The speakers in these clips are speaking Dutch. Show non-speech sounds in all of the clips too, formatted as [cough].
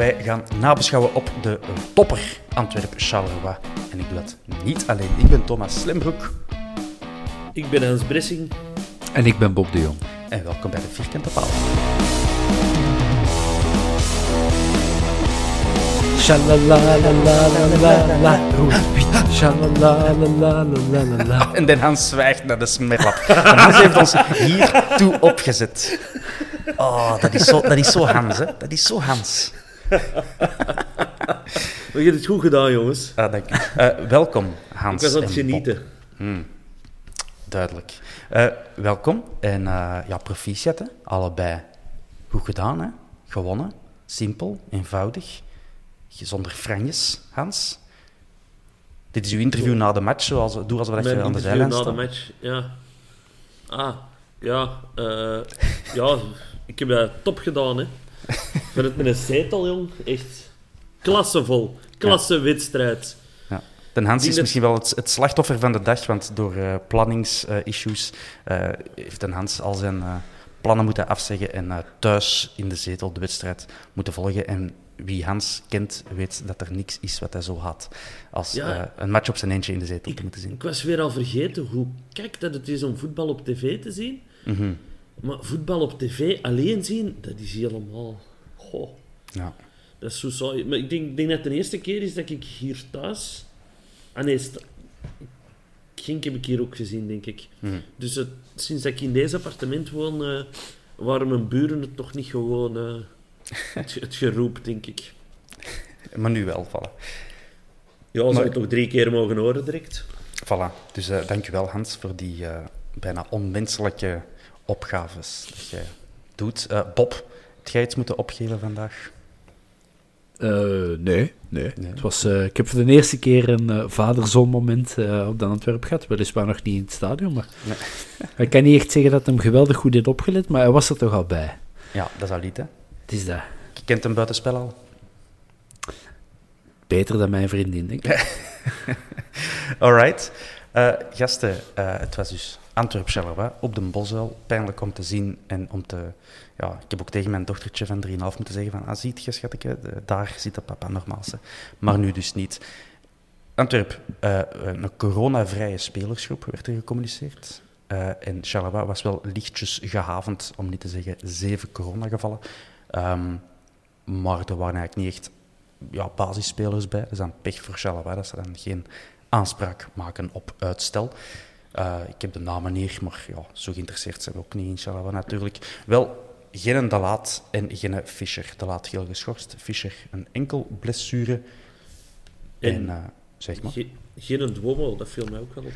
Wij gaan nabeschouwen op de topper Antwerpen-Charleroi. En ik doe dat niet alleen. Ik ben Thomas Slembroek. Ik ben Hans Bressing. En ik ben Bob de Jong. En welkom bij de Vierkante Paal. En Den Hans zwijgt naar de smerlap. En Hans heeft ons hiertoe opgezet. Oh, dat is zo, dat is zo Hans, hè. Dat is zo Hans. Je hebt het goed gedaan, jongens. Ah, dank u. Eh, welkom, Hans Ik was aan het genieten. Duidelijk. Eh, welkom en eh, ja, proficiat, hè. allebei. Goed gedaan, hè? gewonnen. Simpel, eenvoudig. Zonder franjes, Hans. Dit is uw interview na de match, zoals, doe alsof dat je aan de zijlijn na de match, ja. Ah, ja. ja, ik heb dat top gedaan, hè. Met het met een zetel, jong. Echt klassevol. Klasse wedstrijd. Ja. Den Hans is misschien wel het, het slachtoffer van de dag, want door eh planningsissues eh, heeft Den Hans al zijn eh, plannen moeten afzeggen en thuis in de zetel de wedstrijd moeten volgen. En wie Hans kent, weet dat er niks is wat hij zo had als Ja. een match op zijn eentje in de zetel te moeten zien. Ik was weer al vergeten hoe kijk dat het is om voetbal op tv te zien. Mhm. Maar voetbal op tv alleen zien, dat is helemaal... Goh. Ja. Dat is zo saai. Maar ik denk, denk dat het de eerste keer is dat ik hier thuis... Ah nee, Genk heb ik hier ook gezien, denk ik. Dus het, sinds dat ik in deze appartement woon, eh, waren mijn buren het toch niet gewoon eh, [laughs] het, het geroep, denk ik. Maar nu wel, voilà. Ja, zou Maar- ik toch drie keer mogen horen direct? Voilà. Dus eh dankjewel Hans voor die bijna onmenselijke opgaves dat jij doet. Eh, Bob, heb jij iets moeten opgeven vandaag? Eh, nee, nee. Het was, eh, ik heb voor de eerste keer een vader-zoon moment op de Antwerp gehad. Weliswaar nog niet in het stadion, maar ik kan niet echt zeggen dat hij hem geweldig goed heeft opgelet, maar hij was er toch al bij. Ja, dat is al niet, hè? Het is dat. Je kent hem buitenspel al? Beter dan mijn vriendin, denk ik. [laughs] Alright. Eh, gasten, het was dus Antwerp Charleroi op de Bosuil. Pijnlijk om te zien en om te... Ja, ik heb ook tegen mijn dochtertje van 3,5 moeten zeggen van... Ah, ziet je, schatje, daar zit de papa nogmaals. hè. Maar nu dus niet. Antwerp, eh, een coronavrije spelersgroep werd er gecommuniceerd. Eh, en Charleroi was wel lichtjes gehavend, om niet te zeggen zeven coronagevallen. Ehm, maar er waren eigenlijk niet echt ja, basisspelers bij. Is dan pech voor Charleroi, dat ze dan geen aanspraak maken op uitstel. Eh, ik heb de namen hier, maar ja, zo geïnteresseerd zijn we ook niet in Charleroi natuurlijk. Wel, geen De Laat en geen Fischer. De Laat geel geschorst. Fischer een enkel blessure. En, En- eh, zeg maar. Ge- geen Duomo, dat viel mij ook wel op.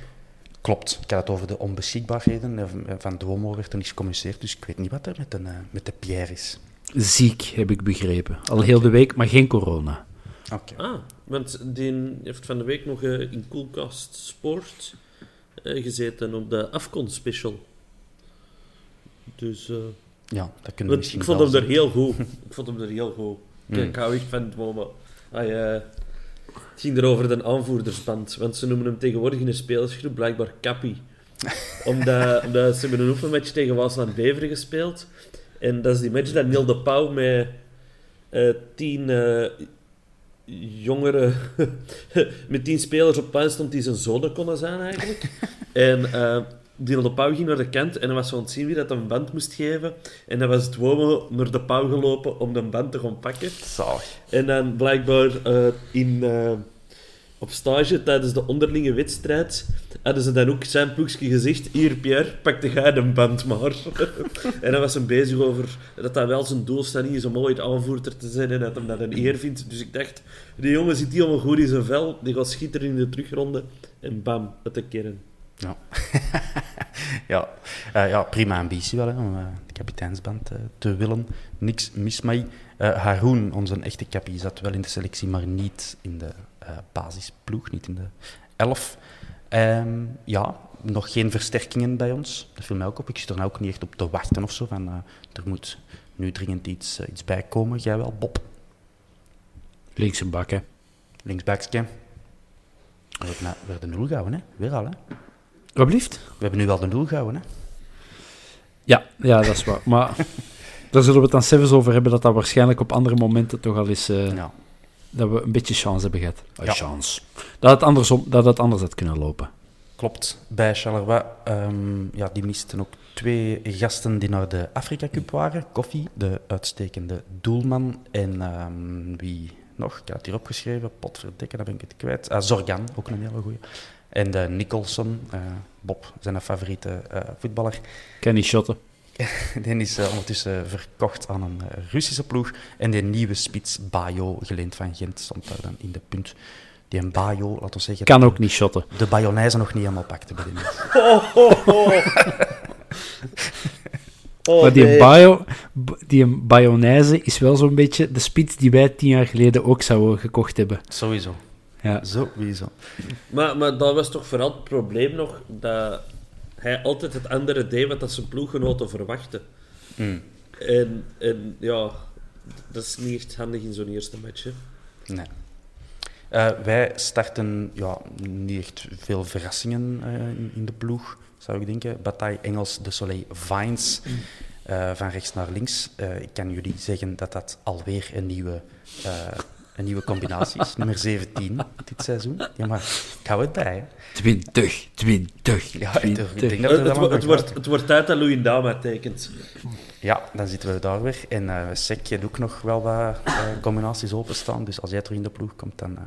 Klopt. Ik had het over de onbeschikbaarheden. Eh, Van Duomo werd er niet gecommuniceerd, dus ik weet niet wat er met de, eh, met de Pierre is. Ziek, heb ik begrepen. Al heel de week, maar geen corona. Oké. Ah, want die heeft van de week nog in Coolcast Sport gezeten op de Afcon special. Dus, eh, Ja, dat kunnen we misschien ik vond hem er heel goed. [laughs] ik vond hem er heel goed. Mm. Ik, ik hou echt van het moment. Hij, eh, het ging er over de aanvoerdersband. Want ze noemen hem tegenwoordig in de spelersgroep blijkbaar Cappy. [laughs] omdat, omdat ze hebben een oefenmatch tegen Waasland Beveren gespeeld. En dat is die match dat Neil de Pauw met eh, tien eh, jongere... [laughs] met tien spelers op plein stond die zijn zonen konden zijn eigenlijk. [laughs] en eh Neil de Pauw ging naar de kant en hij was zo aan het zien wie dat een band moest geven. En dan was het Womo naar de Pauw gelopen om de band te gaan pakken. Zalig. En dan blijkbaar eh, in, eh, op stage tijdens de onderlinge wedstrijd hadden ze dan ook zijn ploegje gezegd: Hier, Pierre, pak de jij de band maar. [laughs] en dan was hem bezig over dat dat wel zijn doelstelling is om ooit aanvoerder te zijn en dat hem dat een eer vindt. Dus ik dacht: die jongen zit helemaal goed in zijn vel, die gaat schitteren in de terugronde en bam, uit de kern. Ja. [laughs] ja. Eh, ja, prima ambitie wel, hè, om eh, de kapiteinsband eh, te willen. Niks mis mee. Haroon, onze echte kapie, zat wel in de selectie, maar niet in de basisploeg, niet in de elf. Ehm, ja, nog geen versterkingen bij ons. Dat viel mij ook op. Ik zit er nou ook niet echt op te wachten of zo. Van, eh, er moet nu dringend iets, eh, iets bij komen. Jij wel, Bob? Linkse bak, hè. Linksbackske. We hebben nou weer de nul gehouden, hè? Weer al, hè? Wat blieft? We hebben nu wel de nul gehouden, hè? Ja, ja, dat is waar. Maar [laughs] daar zullen we het dan zelfs over hebben dat dat waarschijnlijk op andere momenten toch al is... eh, Ja. Dat we een beetje chance hebben gehad. Ja. Chance. Dat het, andersom, dat het anders had kunnen lopen. Klopt, bij Charleroi. ehm, ja, die misten ook twee gasten die naar de Afrika Cup waren. Koffie, de uitstekende doelman. En ehm, wie nog? Ik had het hier opgeschreven. Potverdikke, daar ben ik het kwijt. Ah, Zorgan, ook een hele goeie. En de Nicholson, eh, Bob, zijn favoriete eh, voetballer. Kenny Schotten. [laughs] Die is eh, ondertussen verkocht aan een eh, Russische ploeg. En die nieuwe spits, Bayo, geleend van Gent, stond daar dan in de punt. Die een Bayo, laten we zeggen... Kan ook niet shotten. De Bayonnaise nog niet helemaal pakte bij de mensen. [laughs] Oh, [laughs] maar die, nee. bio, die Bayonnaise is wel zo'n beetje de spits die wij tien jaar geleden ook zouden gekocht hebben. Sowieso. Ja. Sowieso. Maar, maar dat was toch vooral het probleem nog dat hij altijd het andere deed wat dat zijn ploeggenoten verwachten. Mm. En, en ja, dat is niet echt handig in zo'n eerste match. Hè. Nee. Eh, wij starten ja, niet echt veel verrassingen eh, in, in de ploeg, zou ik denken. Bataille Engels, De Soleil, Vines. eh, van rechts naar links. Ik kan jullie zeggen dat dat alweer een nieuwe, een nieuwe combinatie is. Nummer 17 dit seizoen. Ja, maar ik hou het bij. Hè. 20, 20, Ja, ik, ik denk dat Het, we het, dat wo- wel het, wordt, het wordt tijd dat Louis Dama tekent. Ja, dan zitten we daar weer. En eh Sek heeft ook nog wel wat eh, combinaties openstaan. Dus als jij terug in de ploeg komt, dan eh,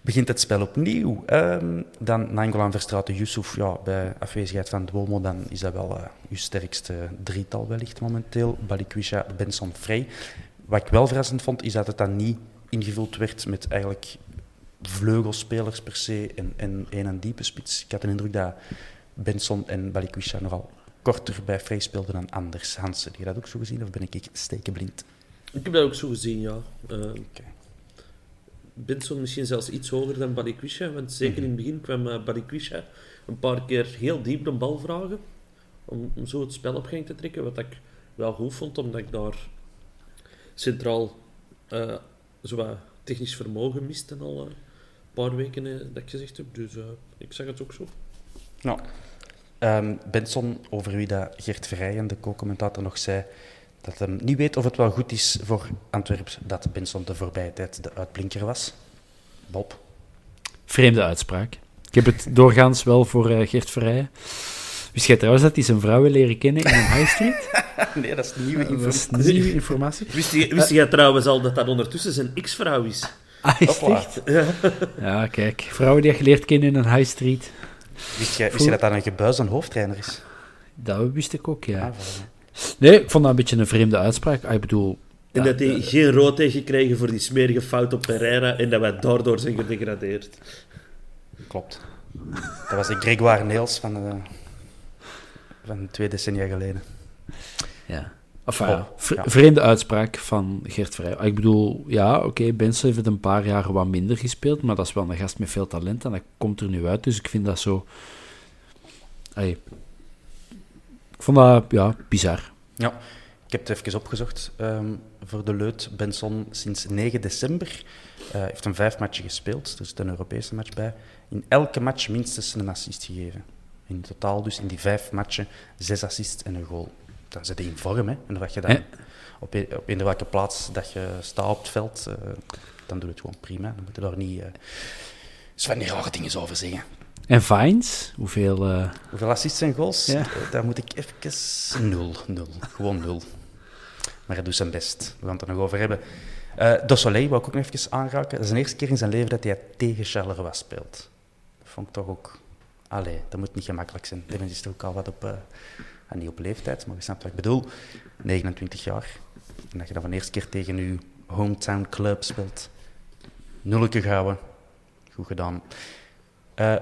begint het spel opnieuw. Ehm, dan Nangolan Verstraeten Yusuf. Ja, bij afwezigheid van Duomo, dan is dat wel eh uw sterkste drietal wellicht momenteel. Balikwisha, Benson, Frey. Wat ik wel verrassend vond, is dat het dan niet ingevuld werd met eigenlijk vleugelspelers per se en, en een en diepe spits. Ik had de indruk dat Benson en Balikwisha nogal korter bij Frey speelden dan Anders Hansen. Heb je dat ook zo gezien of ben ik stekenblind? Ik heb dat ook zo gezien, ja. Eh Benson misschien zelfs iets hoger dan Balikwisha, want zeker in het begin kwam uh, Balikwisha een paar keer heel diep de bal vragen om, om zo het spel op gang te trekken, wat ik wel goed vond, omdat ik daar centraal eh zo wat technisch vermogen miste al eh, een paar weken eh, dat ik gezegd heb. Dus eh, ik zag het ook zo. Nou, ehm, Benson, over wie dat Gert Verrijen, de co-commentator, nog zei dat hij niet weet of het wel goed is voor Antwerpen dat Benson de voorbije tijd de uitblinker was. Bob. Vreemde uitspraak. Ik heb het doorgaans wel voor Gert Verrijen. Wist jij trouwens dat hij zijn vrouw wil leren kennen in een high street? [laughs] nee, dat is nieuwe Dat is informatie. nieuwe informatie. Wist je, wist jij trouwens al dat dat ondertussen zijn ex-vrouw is? Ah, is echt? Ja, kijk. Vrouwen die je geleerd kennen in een high street. Wist je, wist je dat dat een gebuis een hoofdtrainer is? Dat wist ik ook, ja. Ah. Nee, ik vond dat een beetje een vreemde uitspraak. Ah, ik bedoel... En dat hij geen rood heeft gekregen voor die smerige fout op Pereira en dat wij daardoor zijn gedegradeerd. Klopt. Dat was de Grégoire Neels van, eh, van twee decennia geleden. Ja. Enfin, Oh, ja, vre- ja. vreemde uitspraak van Gert Vrij. Ik bedoel, ja, oké, Benson heeft het een paar jaar wat minder gespeeld, maar dat is wel een gast met veel talent en dat komt er nu uit. Dus ik vind dat zo... Allee, ik vond dat, ja, bizar. Ja, ik heb het even opgezocht. ehm, voor de Leut, Benson sinds 9 december. eh, heeft een vijf matchen gespeeld, er zit een Europese match bij. In elke match minstens een assist gegeven. In totaal dus in die vijf matchen zes assists en een goal. Dan zit je in vorm, hè. En wat je dan op, e- op eender welke plaats dat je staat op het veld, eh, dan doe je het gewoon prima. Dan moet je daar niet... eens van die rare dingen over zeggen. En Vines, hoeveel... eh, Hoeveel assists en goals? Ja. Daar moet ik even... Nul, nul. Gewoon nul. Maar hij doet zijn best. We gaan het er nog over hebben. Eh Dossolet wou ik ook nog even aanraken. Dat is de eerste keer in zijn leven dat hij tegen Charleroi speelt. Dat vond ik toch ook... Allee, dat moet niet gemakkelijk zijn. Mens is toch ook al wat op... ah, niet op leeftijd, maar je snapt wat ik bedoel. 29 jaar. En dat je dan van de eerste keer tegen je hometown club speelt. Nulleke houden. Goed gedaan. Eh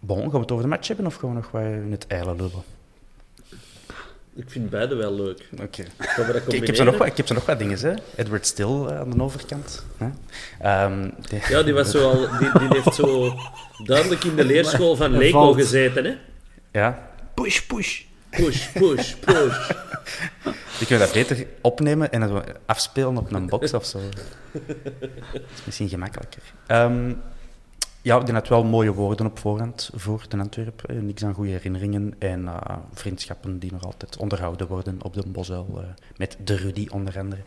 Bon, gaan we het over de match hebben of we nog wat in het eilen lullen? Ik vind beide wel leuk. Oké. Ik, [laughs] ik, heb zo combineren? nog wat, ik heb zo nog wat dingen, hè. Edward Still eh, aan de overkant. Hè? Ehm, die- Ja, die, was zo al, die, die heeft zo duidelijk in de leerschool van Lego valt. gezeten. Hè? Ja, Push, push. Push, push, push. [laughs] die kunnen dat beter opnemen en dan afspelen op een box of zo. Dat is misschien gemakkelijker. Ehm, ja, die had wel mooie woorden op voorhand voor de Antwerp. Eh, Niks aan goede herinneringen en eh, vriendschappen die nog altijd onderhouden worden op de Bosuil. eh, met de Rudy onder andere.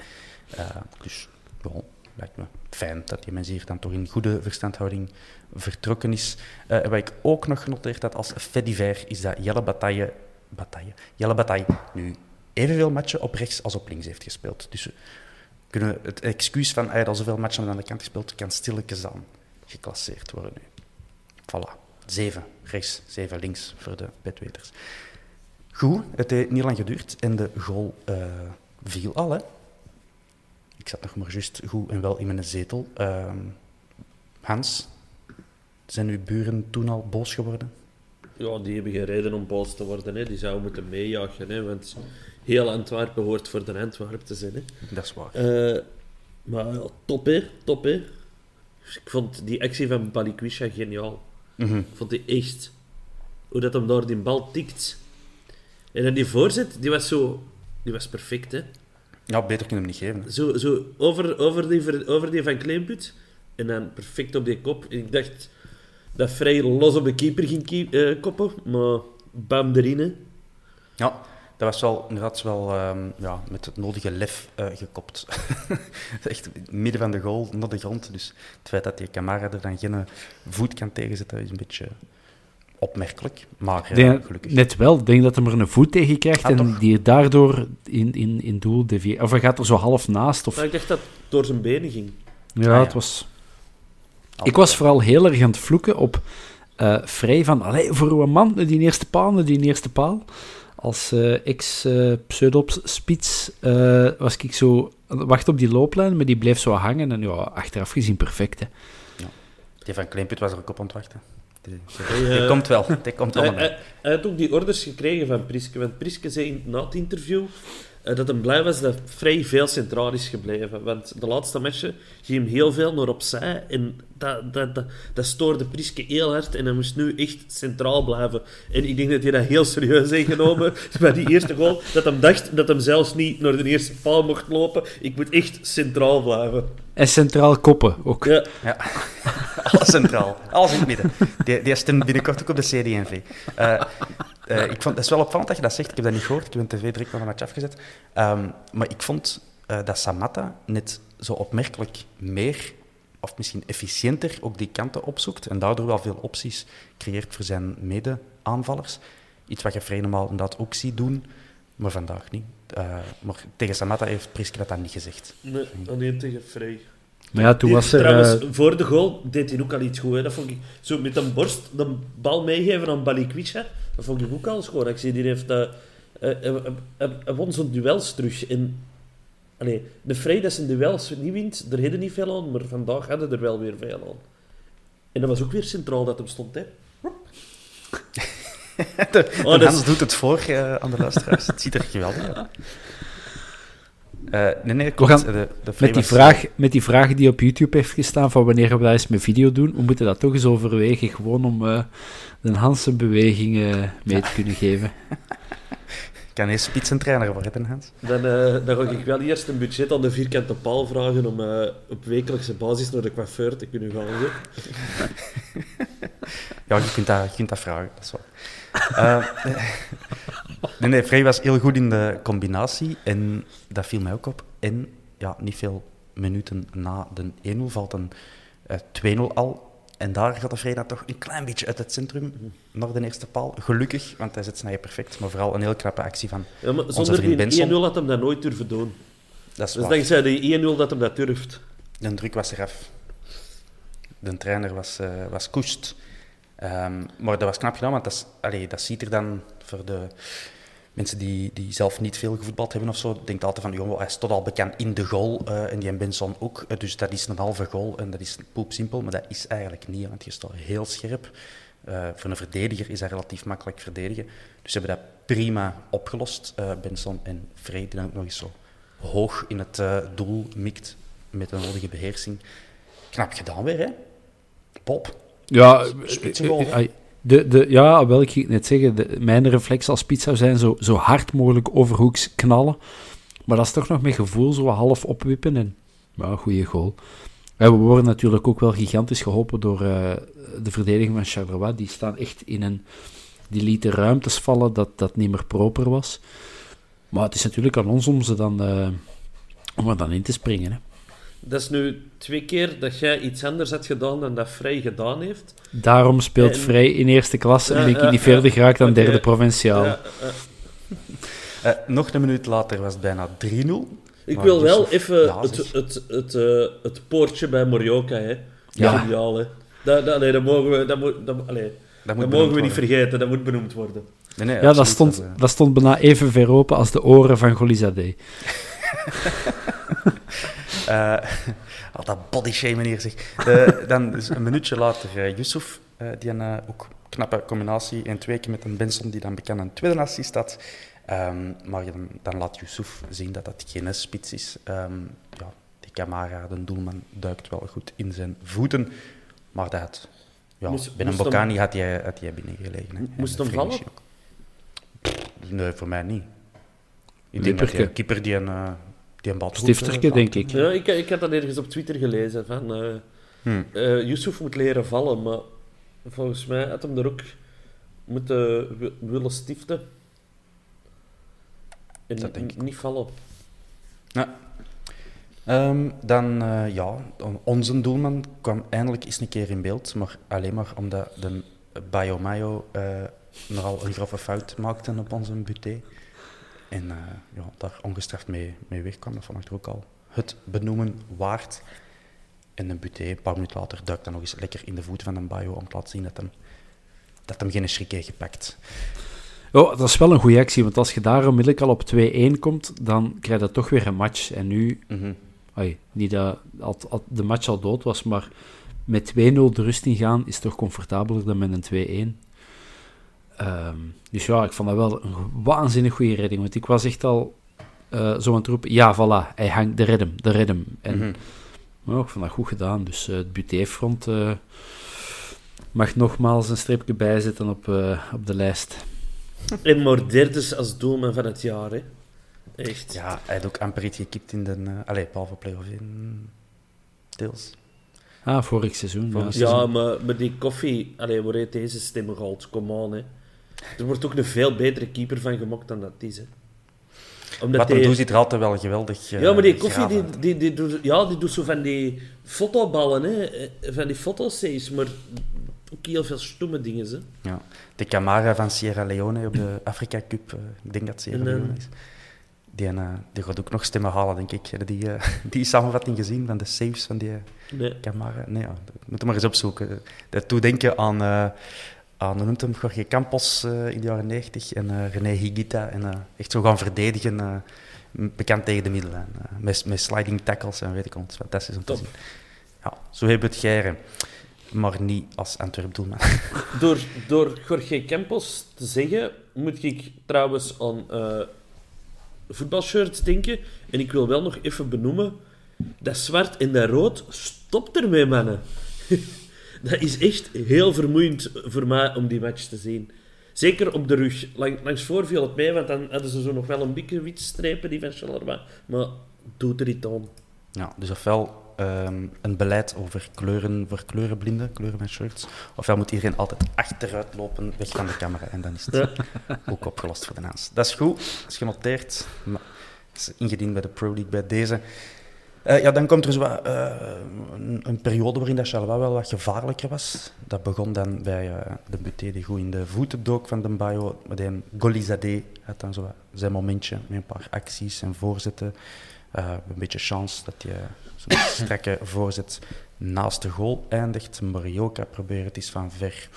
Dus, bon, lijkt me fijn dat die mens hier dan toch in goede verstandhouding vertrokken is. En wat ik ook nog genoteerd had als fait divers, is dat Jelle Bataille, Bataille, Jelle Bataille nu evenveel matchen op rechts als op links heeft gespeeld. Dus kunnen het excuus van hij had al zoveel matchen aan de kant gespeeld, kan stilletjes aan geclasseerd worden nu. Voilà. Zeven rechts, zeven links voor de bedweters. Goed, het heeft niet lang geduurd en de goal eh, viel al. Hè. Ik zat nog maar juist goed en wel in mijn zetel. Ehm, Hans, zijn uw buren toen al boos geworden? Ja, die hebben geen reden om boos te worden. Hè. Die zouden moeten meejagen. Hè, want heel Antwerpen hoort voor de Antwerpen te zijn. Hè. Dat is waar. Eh, maar ja, top hè, top hè. Ik vond die actie van Balikwisha geniaal. Mhm. Ik vond die echt... Hoe dat hem daar die bal tikt. En dan die voorzet, die was zo... Die was perfect, hè. Ja, beter kunnen hem niet geven. Zo, zo over, over, die, ver- over die van Kleinput. En dan perfect op die kop. En ik dacht dat vrij los op de keeper ging keep- eh, koppen. Maar bam erin, hè. Ja, dat was wel inderdaad wel ehm, ja, met het nodige lef eh, gekopt. [laughs] Echt midden van de goal, naar de grond. Dus het feit dat die Camara er dan geen eh, voet kan tegenzetten, is een beetje opmerkelijk. Maar eh, denk- gelukkig. Net wel. Ik denk dat hij er een voet tegen krijgt Ah, en toch? die daardoor in, in, in doel devieert. Of hij gaat er zo half naast. Of... Maar ik dacht dat het door zijn benen ging. Ja, Ah, ja. het was... Ik was vooral heel erg aan het vloeken op eh Vrij van... Allee, voor een man, die eerste paal, die eerste paal. Als eh ex-pseudo-spits eh, was ik zo... Wacht op die looplijn, maar die bleef zo hangen. En ja, achteraf gezien perfect, hè. Die van Kleinput was er ook op aan het wachten. Die, die- die eh, komt wel, die komt Hij, allemaal. hij, hij had ook die orders gekregen van Priske. Want Priske zei na het interview eh, dat hij blij was dat vrij veel centraal is gebleven. Want de laatste matchen ging hem heel veel naar opzij. En dat, dat, dat, dat stoorde Priske heel hard. En hij moest nu echt centraal blijven. En ik denk dat hij dat heel serieus heeft genomen [laughs] bij die eerste goal. Dat hij dacht dat hij zelfs niet naar de eerste paal mocht lopen. Ik moet echt centraal blijven. En centraal koppen ook. Ja, Ja, [laughs] alles centraal, alles in het midden. Die, die stemt binnenkort ook op de CD&V. Eh, eh, ik vond, het is wel opvallend dat je dat zegt, ik heb dat niet gehoord, ik heb een tv direct naar de match afgezet. Ehm, maar ik vond eh, dat Samatta net zo opmerkelijk meer, of misschien efficiënter, ook die kanten opzoekt en daardoor wel veel opties creëert voor zijn mede-aanvallers. Iets wat je vrij normaal inderdaad ook ziet doen, maar vandaag niet. Eh, maar tegen Samatta heeft Priske dat dan niet gezegd. nee, alleen tegen Vrij. Maar ja, toen Die- was er... Trouwens, eh, voor de goal deed hij ook al iets goed. Hè. Dat vond ik, zo met een borst de bal meegeven aan Balikwisha, dat vond ik ook al schoon. Ik zie, die heeft... eh, eh, Hij won zo'n duels terug. En, allee, de vrij dat zijn duels niet wint, er hadden niet veel aan, maar vandaag hadden er wel weer veel aan. En dat was ook weer centraal dat hem stond, hè. [laughs] De, Oh, is- Hans doet het voor eh, aan de luisteraars. [laughs] het ziet er geweldig uit. Eh, nee, nee, klopt. gaan- De, de Met die, vraag, met die vraag die op YouTube heeft gestaan van wanneer we dat eens met video doen, we moeten dat toch eens overwegen, gewoon om eh, de Hansen bewegingen mee te kunnen geven. [laughs] kan eerst spitsentrainer worden, Hans. Dan, uh, dan ga ik wel eerst een budget aan de vierkante paal vragen om uh, op wekelijkse basis naar de coiffeur te kunnen gaan. [laughs] Ja, je kunt, dat, je kunt dat vragen, dat is waar. Uh, [laughs] nee, nee, Frey was heel goed in de combinatie en dat viel mij ook op. En ja, niet veel minuten na de 1-0 valt een 2-0 al en daar gaat de Freda toch een klein beetje uit het centrum naar de eerste paal. Gelukkig, want hij zit snijden perfect. Maar vooral een heel knappe actie van ja, maar Zonder die 1-0 had hem dat nooit durven doen. Dat is dus dankzij die 1-0 dat hem dat durft. De druk was eraf. De trainer was, uh, was koest. Um, maar dat was knap gedaan, want dat, is, allee, dat ziet er dan voor de mensen die, die zelf niet veel gevoetbald hebben of zo, denkt altijd van, joh, hij is tot al bekend in de goal uh, en die Benson ook. Uh, dus dat is een halve goal en dat is poepsimpel, maar dat is eigenlijk niet, want je staat heel scherp. Uh, voor een verdediger is dat relatief makkelijk verdedigen. Dus ze hebben dat prima opgelost, Benson en Frey, die dan ook nog eens zo hoog in het doel mikt met een nodige beheersing. Knap gedaan weer, hè? Pop. Ja, de, de, ja, wel, ik net zeggen, mijn reflex als spits zou zijn zo, zo hard mogelijk overhoeks knallen. Maar dat is toch nog met gevoel, zo half opwippen en ja, goede goal. we worden natuurlijk ook wel gigantisch geholpen door uh, de verdediging van Charleroi. Die staan echt in een... Die lieten ruimtes vallen dat dat niet meer proper was. Maar het is natuurlijk aan ons om, ze dan, uh, om er dan in te springen. Dat is nu twee keer dat jij iets anders hebt gedaan dan dat Vrij gedaan heeft. Daarom speelt en... Vrij in eerste klasse en ben ik niet verder geraakt dan derde provinciaal. Uh, nog een minuut later was het bijna 3-0. Ik wil wel even het, het, het, uh, het poortje bij Morioka, hè. Ja. Geniaal, hè. Dat, dat, nee, dat mogen we, dat moet, dat, allee, dat, dat mogen we niet vergeten, dat moet benoemd worden. Nee, nee, ja, dat stond, dat, dat stond bijna even ver open als de oren van Golizade. [laughs] Uh, [laughs] al dat bodyshamen hier zeg. De, dan dus een minuutje later uh, Yusuf, uh, die een ook knappe combinatie in twee keer met een Benson die dan bekend een tweede assist had. Um, maar dan, dan, laat Yusuf zien dat dat geen spits is. Um, ja, die Camara, de doelman, duikt wel goed in zijn voeten. Maar dat, ja, moest, binnen moest Bocani had hij, had hij binnengelegen. Hè. Moest hem vallen? Nee, voor mij niet. Ik denk dat de keeper die een, die denk ik. Ja, ik. Ik had dat ergens op Twitter gelezen. Van, uh, hmm. uh, Yusuf moet leren vallen, maar volgens mij had hem er ook moeten willen stiften. En dat denk ik. niet vallen. Ja. Um, dan, uh, ja, onze doelman kwam eindelijk eens een keer in beeld, maar alleen maar omdat de Bayomayo uh, nogal een grove fout maakte op onze buté. En uh, ja, daar ongestraft mee, mee wegkwam. Dat vond ik ook al het benoemen waard. En een buté, een paar minuten later, duikt dan nog eens lekker in de voeten van een Bayo om te laten zien dat hem, dat hem geen schrik heeft gepakt. Oh, dat is wel een goede actie, want als je daar onmiddellijk al op 2-1 komt, dan krijg je toch weer een match. En nu, mm -hmm. niet dat de match al dood was, maar met 2-0 de rust in gaan is toch comfortabeler dan met een 2-1. Um, dus ja, ik vond dat wel een waanzinnig goede redding. Want ik was echt al uh, zo aan het roepen: ja, voilà, hij hangt, de redem, de redem. En mm -hmm. ik vond dat goed gedaan. Dus uh, het butéfront uh, mag nogmaals een streepje bijzetten op, op de lijst. En maar derde als doelman van het jaar, hè? Echt. Ja, hij had ook amper iets gekipt in de... Uh, allee, behalve play-off in... Deels. Ah, vorig seizoen. Vorig ja, seizoen. Maar, maar die koffie... Allee, waar heeft deze stem gehaald? Come on, hè. Er wordt ook een veel betere keeper van gemokt dan dat is. Hè. Omdat Wat hij doet, ziet er altijd wel geweldig uh, Ja, maar die koffie, die, die, die, doet, ja, die doet zo van die fotoballen, hè. Eh, van die fotosays, maar ook heel veel stomme dingen. Hè. Ja. De Camara van Sierra Leone op de Afrika Cup, uh, ik denk dat Sierra Leone is. Die, uh, die gaat ook nog stemmen halen, denk ik. Heb die, uh, [laughs] die samenvatting gezien van de saves van die nee. Camara? Nee, ja, moet maar eens opzoeken. Dat doet denken aan aan, hoe noemt hem, Jorge Campos uh, in de jaren 90 en uh, René Higuita. En uh, echt zo gaan verdedigen, bekend tegen de middelen. met, met sliding tackles en weet ik wat. Fantastisch om te zien. Ja, zo hebben we het geren. Maar niet als Antwerp doelman. [laughs] Door, door Jorge Campos te zeggen, moet ik trouwens aan voetbalshirts denken. En ik wil wel nog even benoemen, dat zwart en dat rood, stop ermee, mannen. [laughs] dat is echt heel vermoeiend voor mij om die match te zien. Zeker op de rug. Lang, langs voor viel het mee, want dan hadden ze zo nog wel een dikke witstrepen, die van Charleroi. Maar doet er niet aan. Ja, dus ofwel ehm, een beleid over kleuren voor kleurenblinden, kleuren met shirts, ofwel moet iedereen altijd achteruit lopen, weg van de camera. En dan is het [laughs] ook opgelost voor de naast. Dat is goed, dat is genoteerd. Maar is ingediend bij de Pro League bij deze. Eh, ja, dan komt er zo wat, eh, een, een periode waarin dat Charleroi wel wat gevaarlijker was. Dat begon dan bij eh, de Buté die goed in de voeten dook van de Bayo. Meteen Golizade had dan zo wat zijn momentje met een paar acties en voorzetten. Een beetje chance dat hij zo'n [coughs] strakke voorzet naast de goal eindigt. Marioka probeert het eens van ver.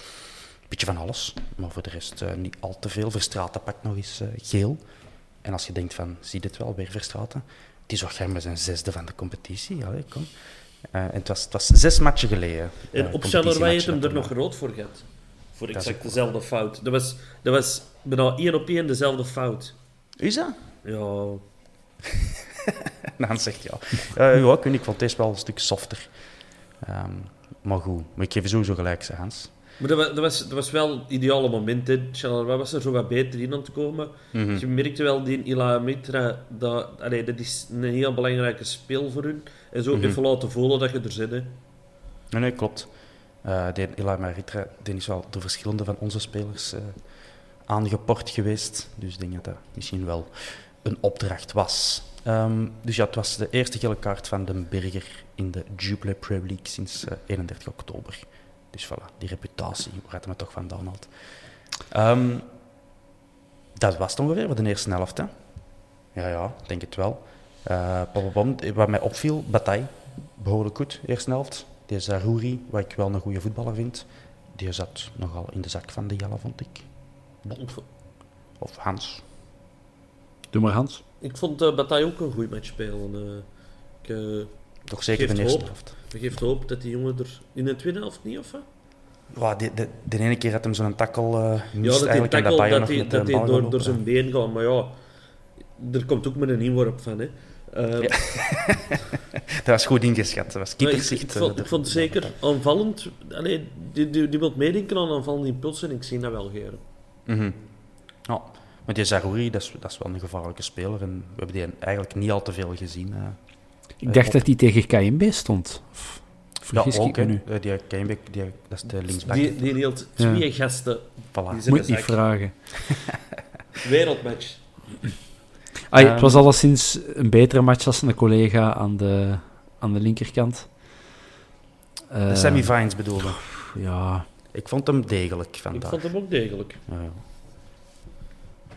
Een beetje van alles, maar voor de rest niet al te veel. Verstraten pakt nog eens geel. En als je denkt van, zie dit wel, weer Verstraten. Die zorgt met zijn zesde van de competitie. Allee, kom. Eh, en het, was, het was zes matchen geleden. En eh, op Charleroi heeft hem er nog rood voor gehad. Voor Dat exact dezelfde fout. Dat was, dat was bijna één op één dezelfde fout. Is dat? Ja, [laughs] Dan zegt ja. Eh, ja, ik, ik vond deze wel een stuk softer. Ehm, maar goed, maar ik geef sowieso gelijk, Hans. Maar dat was, dat was, dat was wel het ideale moment. Hè. Was er zo wat beter in aan te komen. Mhm. Je merkte wel, die Ila Mitra, dat, allee, dat is een heel belangrijke speel voor hun. En zo Mhm. even laten voelen dat je er zit. Hè. Nee, nee, klopt. Eh die Eli Maritra die is wel door verschillende van onze spelers eh, aangeport geweest. Dus ik denk dat dat misschien wel een opdracht was. Ehm, dus ja, het was de eerste gele kaart van Den Berger in de Jubilee Premier League sinds eh, 31 oktober. Dus voilà, die reputatie, had hij het toch vandaan had. Ehm, dat was het ongeveer voor de eerste helft, hè? Ja, ja, ik denk het wel. Eh, pom, pom, pom. wat mij opviel, Bataille, behoorlijk goed, eerste helft. Die Zarouri, wat ik wel een goede voetballer vind, die zat nogal in de zak van de Jelle, vond ik. Of Hans. Doe maar, Hans. ik vond uh, Bataille ook een goed match spelen. eh. ik, eh, Toch zeker Geeft de eerste hoop. helft. dat geeft hoop dat die jongen er in de tweede helft niet, of wat? Ja, de, de, de ene keer had hem zo'n takkel eh mist Ja, dat en tackle, dat door, door zijn been gaat. Maar ja, er komt ook met een inworp van. Hè. Eh, [laughs] Dat was goed ingeschat. Dat was maar ik, eh, vond, ik vond zeker aanvallend... Allee, die, die, die wil meedenken aan aanvallende impulsen en ik zie dat wel, Geren. Mhm. Ja, maar die Zarouri, dat is, dat is wel een gevaarlijke speler. En we hebben die eigenlijk niet al te veel gezien. eh. Ik dacht dat hij tegen KMB stond. Vergis ja, ik ook. nu? Eh, Die Keienbeek, die, dat is de linksback. Die, die hield Ja. twee gasten. Voilà. Moet niet vragen. [laughs] Wereldmatch. Ah, Ehm. het was alleszins een betere match als een collega aan de, aan de linkerkant. Eh, De Sammy Vines bedoelde. Ja, Ik vond hem degelijk Ik vandaag. vond hem ook degelijk. Ja.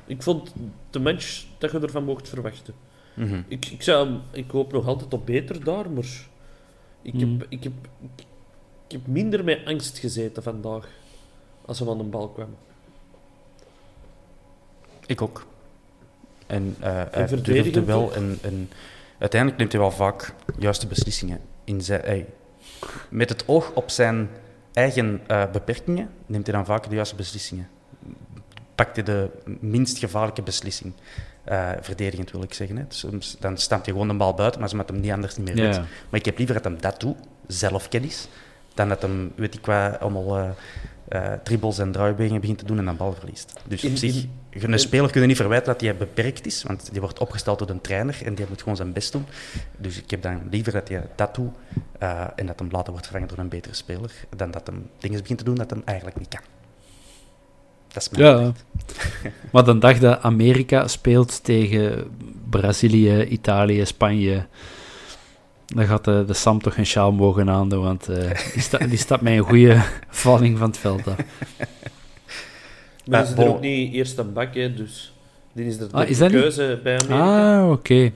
Ik vond de match dat je ervan mocht verwachten. Mhm. Ik, ik, zou, ik hoop nog altijd op beter daar, maar ik heb, Mm. ik heb, ik, ik heb minder met angst gezeten vandaag als hij aan de bal kwam. Ik ook. En eh hij durfde wel ook? en, en uiteindelijk neemt hij wel vaak juiste beslissingen. In zijn, met het oog op zijn eigen eh, beperkingen neemt hij dan vaak de juiste beslissingen. Pakt hij de minst gevaarlijke beslissing. Eh, verdedigend wil ik zeggen. Hè. Soms, dan stampt hij gewoon de bal buiten, maar ze met hem niet anders niet meer weet. Ja. Maar ik heb liever dat hem dat doet, zelfkennis, dan dat hem, weet ik wat, allemaal dribbles en draaibewegingen begint te doen en dan bal verliest. Dus op In- zich, in- je- een speler kun je niet verwijten dat hij beperkt is, want die wordt opgesteld door een trainer en die moet gewoon zijn best doen. Dus ik heb dan liever dat hij dat doet en dat hem later wordt vervangen door een betere speler, dan dat hem dingen begint te doen dat hem eigenlijk niet kan. Dat is mijn Ja. Maar [laughs] de dag dat Amerika speelt tegen Brazilië, Italië, Spanje, dan gaat de, de Sam toch een sjaal mogen aandoen, want eh, die, sta, die staat met een goede [laughs] valling van het veld af. Maar Eh, is er bon. ook niet eerst een bak, hè, dus die is er Ah, de is dat niet? keuze bij Amerika. Ah, oké.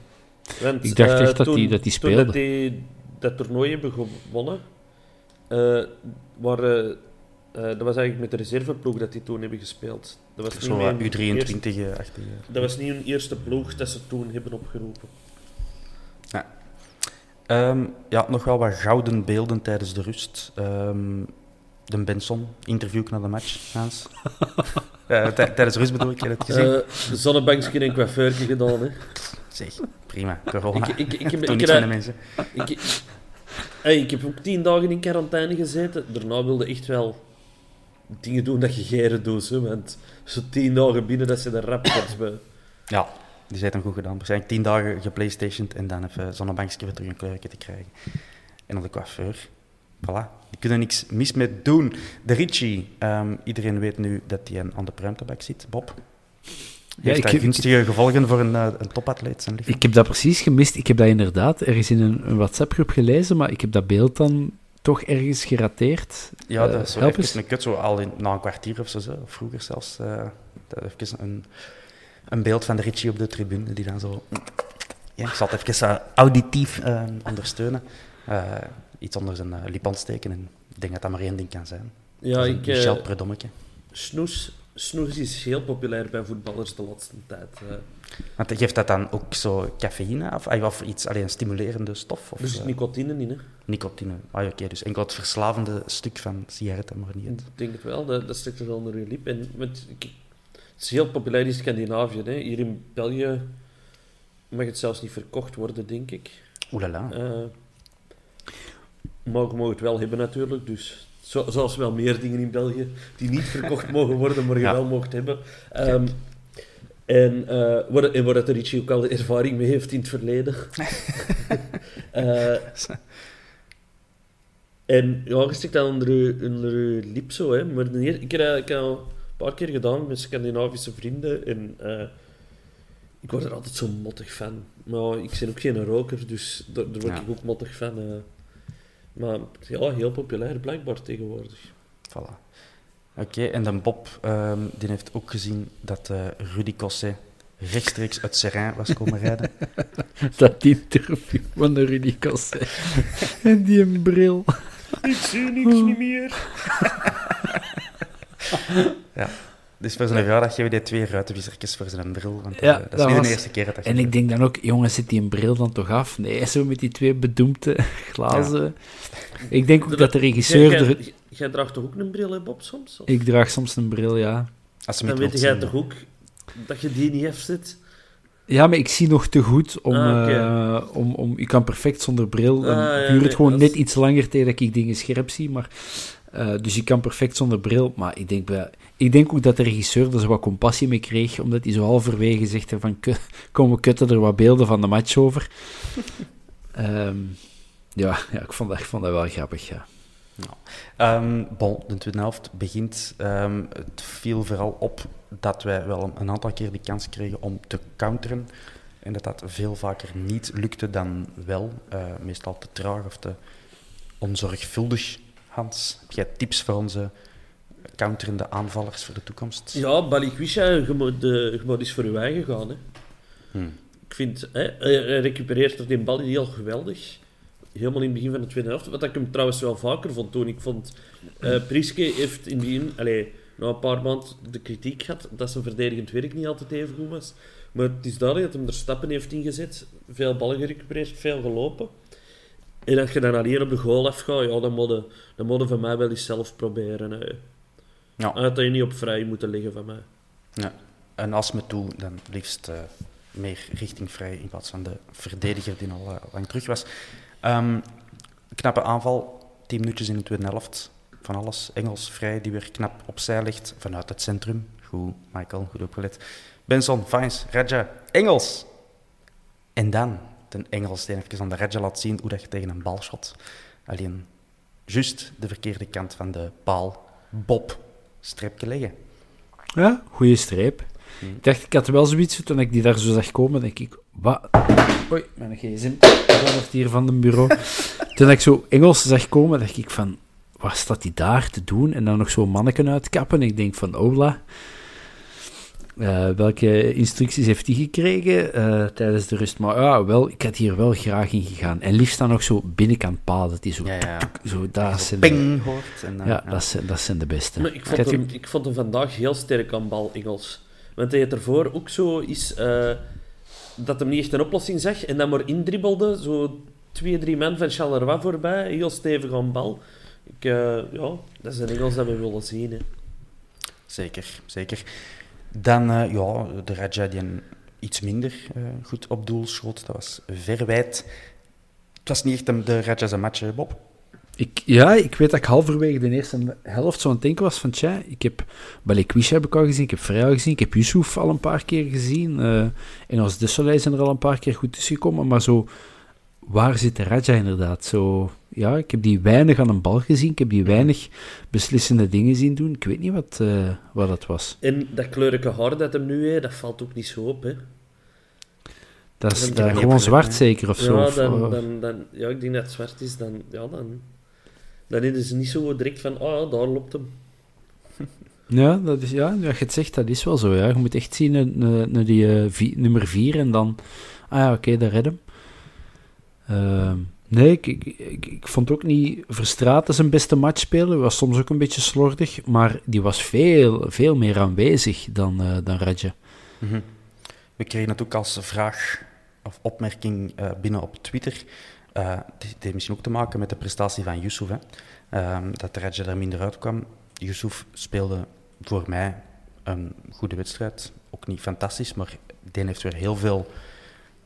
Ik dacht eh, echt dat toen- die- dat die Toen speelde. dat die dat toernooi hebben gewonnen, eh, waar, eh, eh, dat was eigenlijk met de reserveploeg dat die toen hebben gespeeld. Dat was, Zo niet wat mijn U23-achtige. eerste- dat was niet hun eerste ploeg dat ze toen hebben opgeroepen. Ehm, ja, nog wel wat gouden beelden tijdens de rust. Ehm, de Benson, interview na de match, Hans. [laughs] Eh, tij- tijdens de rust bedoel ik, heb het gezien? Eh zonnebankje en coiffeurtje gedaan. Hè. zeg, prima, corona. Ik, ik, ik, heb, ik, niks heb- met de mensen. ik, hey, ik heb ook tien dagen in quarantaine gezeten. Daarna wilde echt wel dingen doen dat je geren doet. Hè, want zo tien dagen binnen dat ze de rap [coughs] bij. Ja, die zijn hem goed gedaan. Waarschijnlijk tien dagen geplaystation en dan even zonnebankje weer terug een kleurje te krijgen. En op de coiffeur. Voilà, die kunnen niks mis mee doen. De Ritchie, ehm, iedereen weet nu dat hij aan de pruimtabak zit. Bob, heeft ik dat heb- gunstige gevolgen voor een, eh, een topatleet zijn lichaam? Ik heb dat precies gemist. Ik heb dat inderdaad ergens in een, een WhatsApp-groep gelezen, maar ik heb dat beeld dan toch ergens gerateerd. Ja, Eh, dat is zo help even eens. een kut, zo al in, na een kwartier of zo, zo, of vroeger zelfs. eh even een, een beeld van de Ritchie op de tribune, die dan zo... Ja, ik zal het even eh, auditief eh, ondersteunen. Eh, iets onder zijn uh, lip ontsteken en ik denk dat dat maar één ding kan zijn. Ja, ik... eh, Michel Predommeke. snoes, snoes is heel populair bij voetballers de laatste tijd. Want geeft dat dan ook zo cafeïne af? Ah, Of iets, alleen een stimulerende stof? Of, zit eh, nicotine in, hè. nicotine. Ah, ja, oké, dus enkel het verslavende stuk van sigaretten, maar niet het... Ik denk het wel, dat, dat er wel onder je lip. En met, ik- het is heel populair in Scandinavië. Hè. Hier in België mag het zelfs niet verkocht worden, denk ik. Oelala. Eh maar je mag het wel hebben natuurlijk. Dus zo, zoals wel meer dingen in België die niet verkocht mogen worden, maar je Ja. wel mocht hebben. Ehm, en, eh waar, en waar dat de Richie ook al ervaring mee heeft in het verleden. [laughs] Eh, en ja, je stikt dat onder je, onder je lip zo. Hè. Maar eer- ik heb dat al een paar keer gedaan met Scandinavische vrienden. En eh, ik word er altijd zo mottig van. Maar ik ben ook geen roker, dus daar, daar word Ja. ik ook mottig van. Maar ja, heel populair blijkbaar tegenwoordig. Voilà. Oké, en dan Bob, ehm, die heeft ook gezien dat eh, Rudy Cosset rechtstreeks uit Seraing was komen rijden. [laughs] Dat interview van de Rudy Cosset. [laughs] en die een bril. Ik zie niks niet meer. Dus voor zijn verjaardag geven die twee ruitenvissertjes voor zijn bril. Want eh, Ja, dat is niet was- de eerste keer dat dat En ik denk dan ook, jongens, zit die een bril dan toch af? Nee, zo met die twee bedoemde [laughs] glazen. Ik denk ook dat de regisseur... Jij, er- jij, jij draagt toch ook een bril, hè, Bob, soms? Of- Ik draag soms een bril, ja. Als Dan weet jij toch ook dat je die niet afzet? Ja, maar ik zie nog te goed om... Ah, oké. eh, om, om ik kan perfect zonder bril. En Ah, ja, duurt het nee, gewoon dat net is- iets langer tegen dat ik dingen scherp zie. Maar, eh, dus ik kan perfect zonder bril. Maar ik denk, bij, ik denk ook dat de regisseur er zo wat compassie mee kreeg. Omdat hij zo halverwege zegt van... "Ku- Kom, we kutten er wat beelden van de match over. [laughs] Ehm, ja, ja ik, vond dat, ik vond dat wel grappig, ja. Ehm, bon, de tweede helft begint. Ehm, het viel vooral op dat wij wel een, een aantal keer de kans kregen om te counteren. En dat dat veel vaker niet lukte dan wel. Eh, meestal te traag of te onzorgvuldig. Hans, heb jij tips voor onze counterende aanvallers voor de toekomst? Ja, Balikwisha, je moet, eh, je moet eens voor je eigen gaan. Hè. Hmm. Ik vind, hè, hij recupereert er die bal heel geweldig. Helemaal in het begin van de tweede helft. Wat ik hem trouwens wel vaker vond toen. Ik vond, eh Priske heeft in het begin, allee, na een paar maanden de kritiek gehad dat zijn verdedigend werk niet altijd even goed was. Maar het is duidelijk dat hij er stappen heeft ingezet. Veel ballen gerecupereerd, veel gelopen. En als je dan alleen op de goal afgaat, ja, dan moet je, dan moet je van mij wel eens zelf proberen. Hè. Ja. Uit dat je niet op vrij moet leggen van mij. Ja. En als me toe, dan liefst eh, meer richting vrij in plaats van de verdediger die al eh, lang terug was. Ehm, knappe aanval, 10 minuutjes in de tweede helft. Van alles. Engels vrij, die weer knap opzij ligt vanuit het centrum. Goed, Michael, goed opgelet. Benson, Vines, Raja, Engels. En dan de Engels die even aan de Raja laat zien hoe dat je tegen een bal shot. Alleen juist de verkeerde kant van de paal. Bob, streepje leggen. Ja, goede streep. Ik dacht, ik had wel zoiets, toen ik die daar zo zag komen, denk ik, wat? Oei, mijn gsm verandert hier van het bureau. [laughs] toen ik zo Engels zag komen, dacht ik van, wat staat die daar te doen? En dan nog zo'n manneken uitkappen. Ik denk van, ola, eh, welke instructies heeft hij gekregen eh, tijdens de rust? Maar ja, wel, ik had hier wel graag in gegaan. En liefst dan nog zo binnenkant paal, dat die zo, Ja, ja. zo daar zijn de- Ping hoort. En, dan- Ja, dat zijn, dat zijn de beste. Maar ik vond, hem, ik vond hem vandaag heel sterk aan bal, Engels. Want hij had ervoor ook zo is eh, dat hem niet echt een oplossing zag en dan maar indribbelde. Zo twee, drie man van Charleroi voorbij, heel stevig aan bal. Ik, eh, ja, dat is een Engels dat we willen zien. Hè. Zeker, zeker. Dan eh, ja, de Raja die iets minder eh, goed op doel schoot. Dat was verwijt. Het was niet echt de Raja zijn match, Bob. Ik, ja, ik weet dat ik halverwege de eerste helft zo aan het denken was van, ik heb Balikwisha heb ik al gezien, ik heb Freya gezien, ik heb Yusuf al een paar keer gezien. eh, en als Dusselij zijn er al een paar keer goed tussen gekomen, maar zo, waar zit de Raja inderdaad? Zo, ja, ik heb die weinig aan een bal gezien, ik heb die weinig beslissende dingen zien doen. Ik weet niet wat, eh, wat dat was. En dat kleurige haar dat hem nu heeft, dat valt ook niet zo op, hè. Dat is Dat gewoon zwart zeker, of zo. Ja, of, dan, eh, dan, dan, ja, ik denk dat het zwart is, dan, ja, dan, dan is het niet zo direct van, ah, ja, daar loopt hem. [laughs] Ja, dat is, ja, je het zegt, dat is wel zo. Ja. Je moet echt zien naar, naar- naar die eh, vi- nummer 4 en dan... Ah ja, oké, daar red Ehm, nee, ik, vond ook niet Verstraeten zijn beste match spelen. was soms ook een beetje slordig, maar die was veel, veel meer aanwezig dan, eh dan Raja. Mhm. We kregen het ook als vraag of opmerking eh, binnen op Twitter. Eh, het heeft misschien ook te maken met de prestatie van Yusuf. Hè. Ehm, dat Raja er minder uitkwam. Yusuf speelde voor mij een goede wedstrijd. Ook niet fantastisch, maar die heeft weer heel veel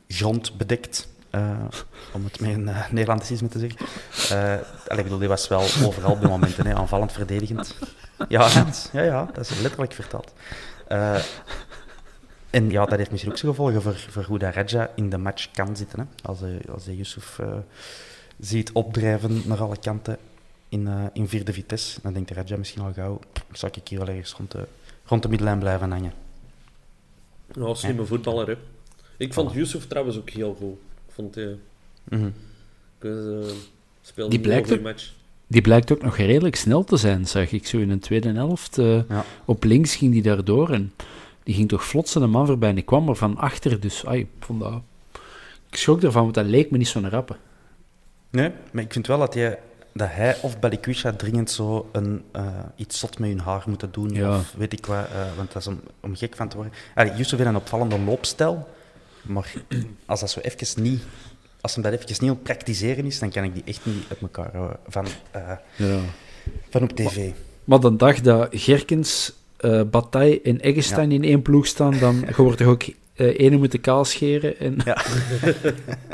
grond bedekt. Eh, om het met een uh, Nederlandicisme te zeggen. Eh, allee, ik bedoel, die was wel overal op de momenten, hè, aanvallend, verdedigend. Ja, ja, ja, dat is letterlijk vertaald. Eh, en ja, dat heeft misschien ook zijn gevolgen voor, voor hoe dat Raja in de match kan zitten. Hè. Als hij, als hij Yusuf ziet opdrijven naar alle kanten in, in vierde vitesse, dan denkt Raja misschien al gauw, "Pff, zou ik hier wel ergens rond de, rond de middenlijn blijven hangen. Ja, slimme voetballer, hè. Ik vond Yusuf trouwens ook heel goed. Vond hij... Mhm. Eh, speelde Die blijkt ook- match. Die blijkt ook nog redelijk snel te zijn, zag ik zo in een tweede helft. eh, Ja. Op links ging die daardoor en die ging toch vlotsen de man voorbij en ik kwam er van achter. Dus ai, ik vond dat... Ik schrok ervan, want dat leek me niet zo'n rappe. Nee, maar ik vind wel dat, jij, dat hij of Balikwisha dringend zo een, eh, iets zot met hun haar moeten doen. Ja. Of weet ik wat, eh, want dat is om, om gek van te worden. Allee, Yusuf heeft een opvallende loopstijl, maar als dat zo even niet... Als hem dat even niet het praktiseren is, dan kan ik die echt niet uit elkaar houden van, eh, Ja. van op tv. Maar de dag dat Gerkens, eh Bataille en Eggestein in één ploeg staan, dan je wordt toch ook eh ene moeten kaal scheren en Ja.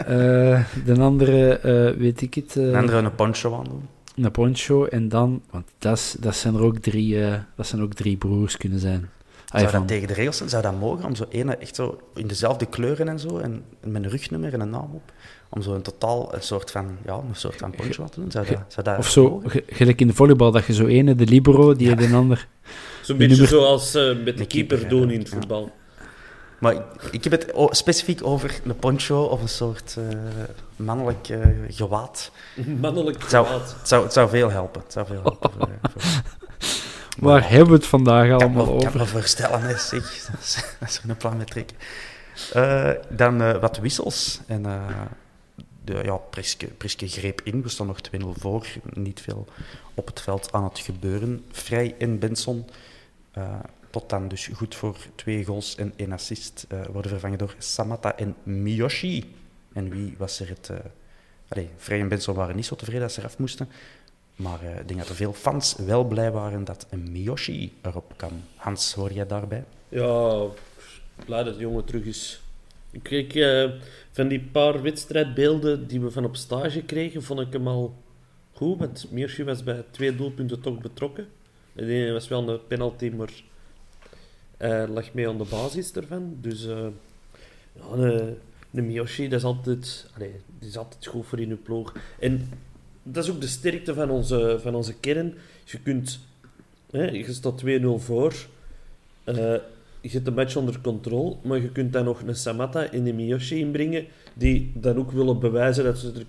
[laughs] de andere, weet ik het, Een andere een poncho aan doen. een poncho en dan, want dat, dat, zijn er ook drie, dat zijn ook drie broers kunnen zijn. Zou van- dat tegen de regels zijn? Zou dat mogen? Om zo ene echt zo in dezelfde kleuren en zo, en, en met een rugnummer en een naam op, om zo een totaal een soort van, ja, een soort van poncho aan te doen? Zou dat, zou dat Of zo, gelijk in de volleybal, dat je zo ene, de libero, die de ander... Zo'n beetje nummer- zoals eh, met de De keeper keeper, doen ja. in het Ja. voetbal. Maar ik, ik heb het specifiek over een poncho of een soort eh, mannelijk eh, gewaad. [laughs] Mannelijk Het zou, gewaad. het, zou, het zou veel helpen. Het zou veel helpen voor, [laughs] voor- Waar hebben we het vandaag kan allemaal me, kan over? me voorstellen, hè, zeg. [laughs] Dat is, dat is een plan met trekken. Eh, dan eh, wat wissels. En eh, de, ja, Priske, Priske greep in. We staan nog 2-0 voor. Niet veel op het veld aan het gebeuren. Vrij en Benson. tot dan dus goed voor twee goals en één assist. worden vervangen door Samata en Miyoshi. En wie was er het... allee, Vrij en Benson waren niet zo tevreden dat ze eraf moesten. Maar eh, ik denk dat er veel fans wel blij waren dat een Miyoshi erop kwam. Hans, hoor jij daarbij? Ja, blij dat de jongen terug is. Ik kreeg eh, van die paar wedstrijdbeelden die we van op stage kregen, vond ik hem al goed. Want Meersje was bij twee doelpunten toch betrokken. De ene was wel een penalty, maar hij lag mee aan de basis ervan. Dus eh ja, de, de Miyoshi, dat is altijd, allee, die is altijd goed voor in uw ploeg. En dat is ook de sterkte van onze, van onze kern. Je kunt, hè, je staat 2-0 voor. Eh, je hebt de match onder controle, maar je kunt dan nog een Samata en een Miyoshi inbrengen, die dan ook willen bewijzen dat ze er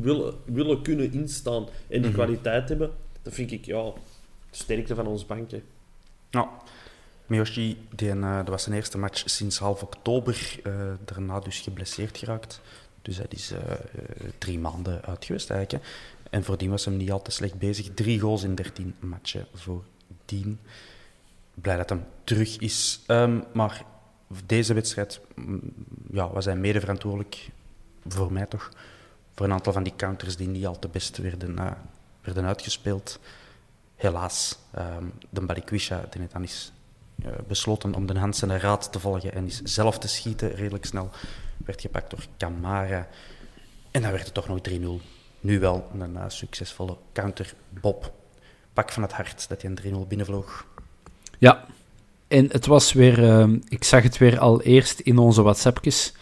willen, willen kunnen instaan en die kwaliteit hebben. Dat vind ik, ja, de sterkte van ons bankje. Ja. Miyoshi, die, eh, dat was zijn eerste match sinds half oktober. eh, daarna dus geblesseerd geraakt. Dus hij is eh, eh, drie maanden uit geweest eigenlijk. hè. En voordien was hem niet al te slecht bezig. Drie goals in 13 matchen voor Dien. Blij dat hem terug is. Ehm, maar deze wedstrijd mm, ja, was hij mede verantwoordelijk, voor mij toch, voor een aantal van die counters die niet al te best werden, eh, werden uitgespeeld. Helaas, ehm de Balikwisha, die het dan is besloten om de Hans en de Raad te volgen en is zelf te schieten, redelijk snel, werd gepakt door Camara. En dan werd het toch nog 3-0. nu wel een uh, succesvolle counter Bob. Pak van het hart dat hij een 3-0 binnenvloog. Ja, en het was weer, uh, ik zag het weer al eerst in onze WhatsAppjes.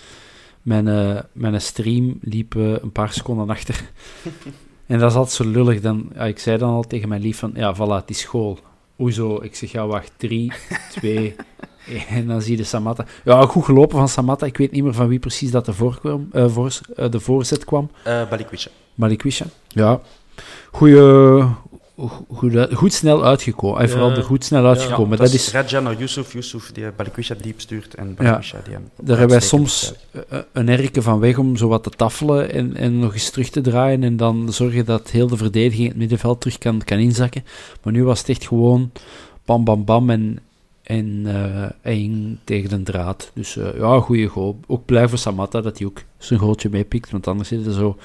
Mijn, uh, mijn stream liep een paar seconden achter. [laughs] en dat is altijd zo lullig. Dan, ja, ik zei dan al tegen mijn lief van, ja, voilà, het is school. Hoezo? Ik zeg, ja, wacht, 3, 2, [laughs] en dan zie je Samatta. Ja, goed gelopen van Samatta. Ik weet niet meer van wie precies dat de, voorkwam, uh, voor, uh, de voorzet kwam. Uh, Balikwisha. Balikwisha, ja. Goeie, goed, goed snel uitgekomen. En vooral ja. goed snel uitgekomen. Ja, dat is Raja naar Yusuf, Yusuf die Balikwisha diep stuurt en Balikwisha die hem... Daar hebben wij soms een erke van weg om zo wat te tafelen en, en nog eens terug te draaien en dan zorgen dat heel de verdediging in het middenveld terug kan, kan inzakken. Maar nu was het echt gewoon bam, bam, bam en, en uh, één tegen de draad. Dus uh, ja, goede goal. Ook blij voor Samatta dat hij ook zijn goaltje meepikt, want anders zit er zo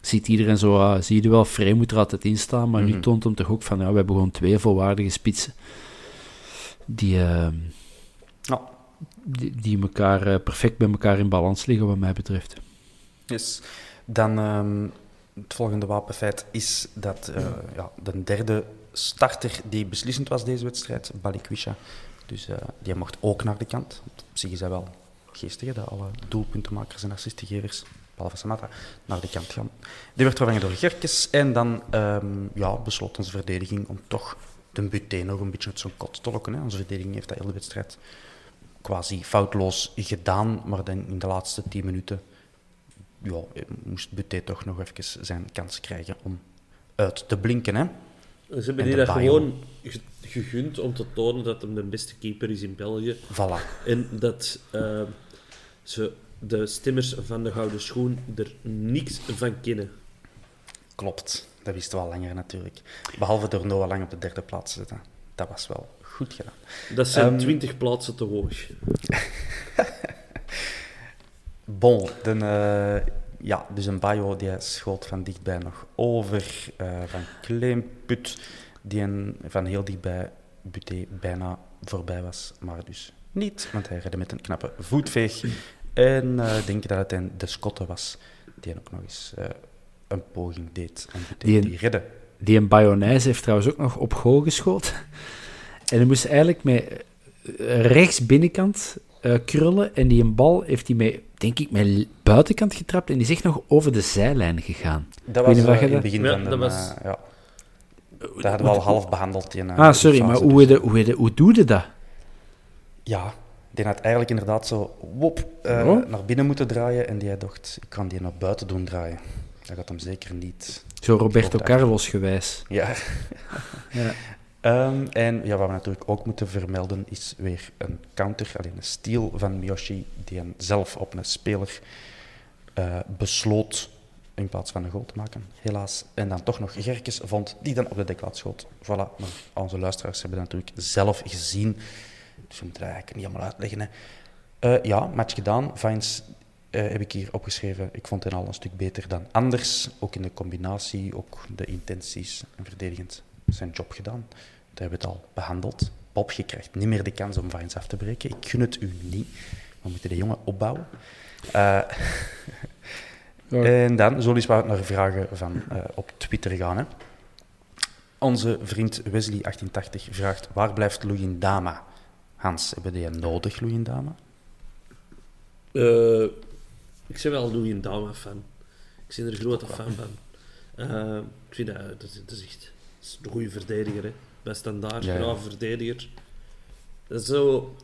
ziet iedereen zo, uh, zie je wel, Vrij moet er altijd in staan, maar mm -hmm. nu toont hem toch ook van, ja, we hebben gewoon twee volwaardige spitsen die, uh, ja. die, die elkaar, uh, perfect bij elkaar in balans liggen, wat mij betreft. Yes. Dan um, het volgende wapenfeit is dat ja, de derde starter die beslissend was deze wedstrijd, Balikwisha, dus die mocht ook naar de kant. Op zich is hij wel geestig, dat alle doelpuntenmakers en assistgevers behalve Samata, naar de kant gaan. Die werd vervangen door Gerkes en dan um, ja, besloot onze verdediging om toch de Buté nog een beetje uit zijn kot te lokken. Hè. Onze verdediging heeft dat hele wedstrijd quasi foutloos gedaan, maar dan in de laatste tien minuten ja, moest Buté toch nog even zijn kans krijgen om uit te blinken. Hè. Ze hebben die dat gewoon gegund om te tonen dat hij de beste keeper is in België. Voilà. En dat uh, ze de stemmers van de Gouden Schoen er niks van kennen. Klopt, dat wisten we al langer natuurlijk. Behalve door Noah Lang op de derde plaats te zetten. Dat was wel goed gedaan. Dat zijn um, 20 plaatsen te hoog. [laughs] bon, de, uh, ja, dus een Bayo die schoot van dichtbij nog over. Uh, van Kleemput, die een, van heel dichtbij Buté bijna voorbij was, maar dus niet, want hij redde met een knappe voetveeg. En uh, ik denk dat het een de Scotte was die ook nog eens uh, een poging deed om die, die redden. Die een Bayonnaise heeft trouwens ook nog op goal geschoten. En hij moest eigenlijk met rechts binnenkant uh, krullen. En die een bal heeft hij met, denk ik, met buitenkant getrapt. En die is echt nog over de zijlijn gegaan. Dat was uh, in het begin van de... Ja. Dat hadden we al half behandeld. In, ah, sorry, maar hoe, de, hoe, de, hoe doe je dat? Ja, die had eigenlijk inderdaad zo wop, uh, oh. naar binnen moeten draaien. En die dacht, ik kan die naar buiten doen draaien. Dat gaat hem zeker niet. Zo Roberto Carlos gewijs. Ja. ja. [laughs] Um, en ja, wat we natuurlijk ook moeten vermelden is weer een counter, alleen een steal van Miyoshi, die hem zelf op een speler uh, besloot in plaats van een goal te maken, helaas. En dan toch nog Gerkes vond, die dan op de deklaat schoot. Voilà, maar onze luisteraars hebben dat natuurlijk zelf gezien. Dus we moeten eigenlijk niet allemaal uitleggen. Uh, ja, match gedaan. Vines uh, heb ik hier opgeschreven. Ik vond hem al een stuk beter dan anders. Ook in de combinatie, ook de intenties en verdedigend zijn job gedaan. Dat hebben we het al behandeld. Bob, je krijgt niet meer de kans om Vines af te breken. Ik gun het u niet. We moeten de jongen opbouwen. Uh, ja. En dan zullen we naar vragen van uh, op Twitter gaan. Hè. Onze vriend Wesley1880 vraagt: waar blijft Luyendama? Hans, hebben die nodig, Luyendama? Uh, ik ben wel Luyendama fan. Ik ben er een grote fan van. Uh, ik vind dat, dat, is, dat is echt is een goede verdediger. Hè. Bij standaard, ja, ja. verdediger. Dat is zo,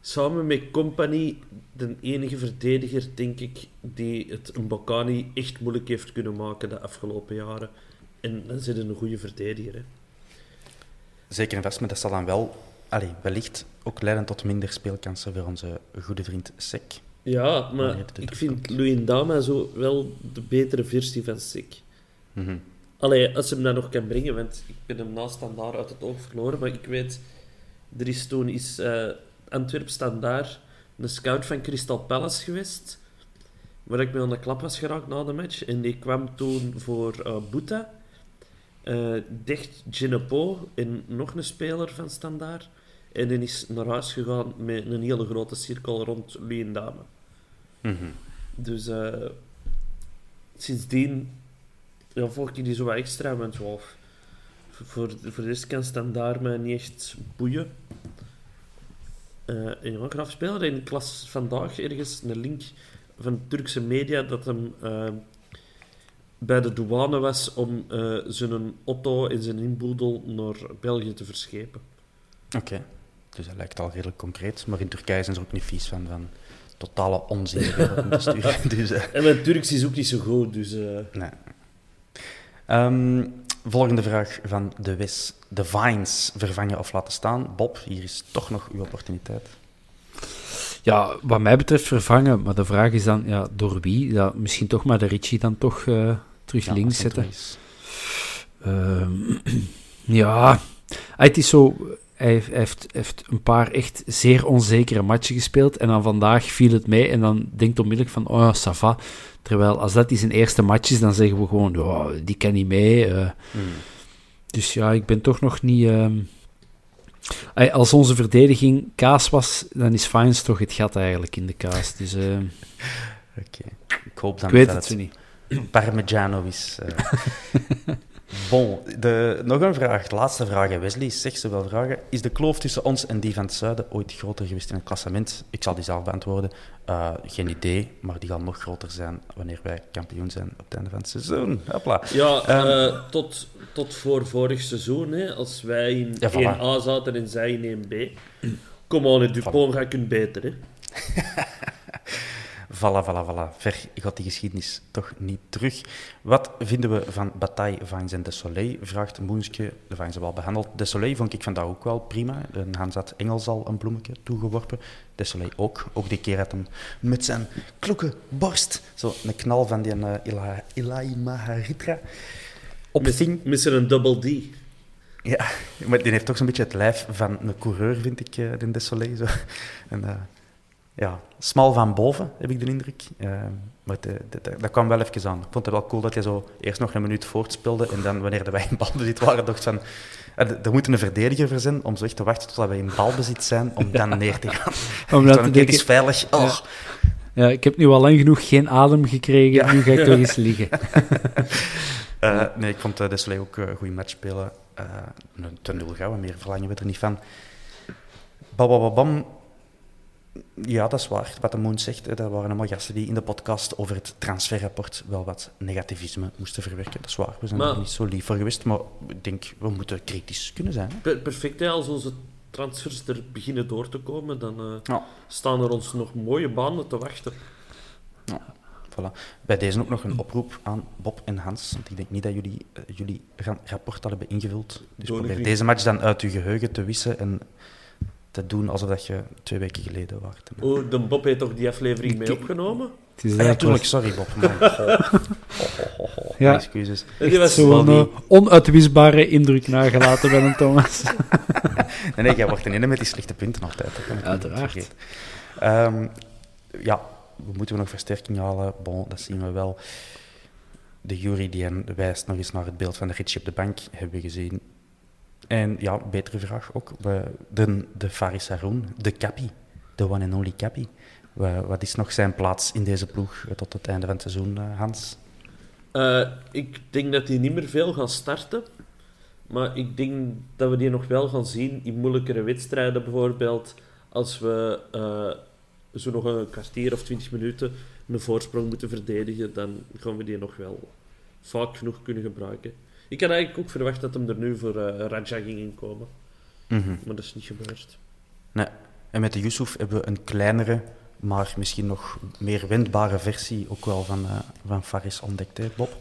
samen met Company de enige verdediger, denk ik, die het een Bocani echt moeilijk heeft kunnen maken de afgelopen jaren. En dan zit een goede verdediger. Hè. Zeker en vast, maar dat zal dan wel allee, wellicht ook leiden tot minder speelkansen voor onze goede vriend Sek. Ja, maar ik vind Louis Dama zo wel de betere versie van Sek. Mm -hmm. Allee, als ze hem dat nog kan brengen, want ik ben hem naast standaard uit het oog verloren, maar ik weet, er is toen is uh, Antwerp standaard een scout van Crystal Palace geweest, waar ik mee aan de klap was geraakt na de match, en die kwam toen voor uh, Boeta, uh, Dicht Ginepo en nog een speler van standaard. En die is naar huis gegaan met een hele grote cirkel rond Louis Dame. Mm -hmm. Dus uh, sindsdien ja, volg ik die zo wat extra, want ja, voor, voor de rest kan standaard mij niet echt boeien. Eh en ja, ik afspelen in klas vandaag ergens een link van Turkse media dat hem eh, bij de douane was om eh, zijn auto en zijn inboedel naar België te verschepen. Oké. Dus dat lijkt al redelijk concreet. Maar in Turkije zijn ze ook niet vies van, van totale onzin de wereld in te sturen. Dus, En mijn Turks is ook niet zo goed, dus... nee. Ehm, volgende vraag van de Wis. De Vines vervangen of laten staan. Bob, hier is toch nog uw opportuniteit. Ja, wat mij betreft vervangen. Maar de vraag is dan, ja, door wie? Ja, misschien toch maar de Richie dan toch eh, terug Ja, links zetten. Ehm, [clears throat] ja, ah, het is zo. Hij heeft, een paar echt zeer onzekere matchen gespeeld. En dan vandaag viel het mee. En dan denkt onmiddellijk van, oh ja, ça va. Terwijl als dat die zijn eerste match is, dan zeggen we gewoon, die kan niet mee. eh. Hmm. Dus ja, ik ben toch nog niet. ehm, Als onze verdediging kaas was, dan is Fines toch het gat eigenlijk in de kaas. Dus eh, Oké. Ik hoop dan ik weet dat het zo niet. Parmigiano is. [laughs] bon, de, nog een vraag. De laatste vraag. Wesley, zeg zoveel vragen. Is de kloof tussen ons en die van het zuiden ooit groter geweest in het klassement? Ik zal die zelf beantwoorden. Eh, geen idee, maar die gaan nog groter zijn wanneer wij kampioen zijn op het einde van het seizoen. Hopla. Ja, Ehm, eh, tot, tot voor vorig seizoen, hè, als wij in Ja, voilà. 1A zaten en zij in 1B. Kom aan, Dupont gaat kunnen beter. Hè. [laughs] Voilà, voilà, voilà. Ver gaat die geschiedenis toch niet terug. Wat vinden we van Bataille, Vines en De Soleil? Vraagt Moenske. De Vines hebben al behandeld. De Soleil vond ik vandaag ook wel prima. En Hans had Engels al een bloemetje toegeworpen. De Soleil ook. Ook die keer had hem met zijn kloeke borst zo een knal van die uh, Ila, Ilai Maharitra opving. Met zijn double D. Ja, maar die heeft toch zo'n beetje het lijf van een coureur, vind ik, eh, de De Soleil. Zo. En, eh, ja, smal van boven, heb ik de indruk. Eh, maar de, de- de- dat kwam wel even aan. Ik vond het wel cool dat hij zo eerst nog een minuut voortspeelde en dan, wanneer wij in balbezit waren, dacht van... eh, Er moet een verdediger voor zijn om zo echt te wachten tot wij in balbezit zijn, om dan [laughs] neer te gaan. Om Echt dat van, te kijk, denken- is veilig. Oh. Ja, ik heb nu al lang genoeg geen adem gekregen. Ja. Nu ga ik [laughs] toch eens liggen. [laughs] Eh, nee, ik vond uh, de Soleil ook een goede match spelen. Een ten nul gauw, meer verlangen we er niet van. Babababam. Ja, dat is waar. Wat de Moon zegt, eh, dat waren allemaal gasten die in de podcast over het transferrapport wel wat negativisme moesten verwerken. Dat is waar. We zijn Maar- er niet zo lief voor geweest, maar ik denk, we moeten kritisch kunnen zijn. Hè? Perfect, hè, als onze transfers er beginnen door te komen, dan eh, Ja. staan er ons nog mooie banen te wachten. Voilà. Bij deze ook nog een oproep aan Bob en Hans. Want ik denk niet dat jullie eh, jullie ra- rapport al hebben ingevuld. Dus probeer deze match dan uit je geheugen te wissen en te doen alsof dat je twee weken geleden was. Oh, de Bob heeft toch die aflevering mee opgenomen? Het is Ah, ja, eigenlijk tuurlijk, sorry Bob. Maar, [laughs] oh, oh, oh. Ja. Excuses. Die was Zo'n wel eh, onuitwisbare indruk nagelaten bij een Thomas. [laughs] Nee, nee, jij wordt een ene met die slechte punten altijd. Uiteraard. Ehm, ja, we moeten nog versterking halen. Bon, dat zien we wel. De jury die wijst nog eens naar het beeld van de Ritchie op de bank, hebben we gezien. En ja, betere vraag ook. De, de Faris Haroun, de Cappy, de one and only Cappy. Wa- Wat is nog zijn plaats in deze ploeg tot het einde van het seizoen, eh, Hans? Eh, ik denk dat die niet meer veel gaan starten. Maar ik denk dat we die nog wel gaan zien in moeilijkere wedstrijden. Bijvoorbeeld als we eh, zo nog een kwartier of twintig minuten een voorsprong moeten verdedigen. Dan gaan we die nog wel vaak genoeg kunnen gebruiken. Ik had eigenlijk ook verwacht dat hem er nu voor eh Raja ging inkomen. Mhm. Maar dat is niet gebeurd. Nee. En met de Yusuf hebben we een kleinere, maar misschien nog meer wendbare versie ook wel van, eh, van Faris ontdekt, hè, Bob?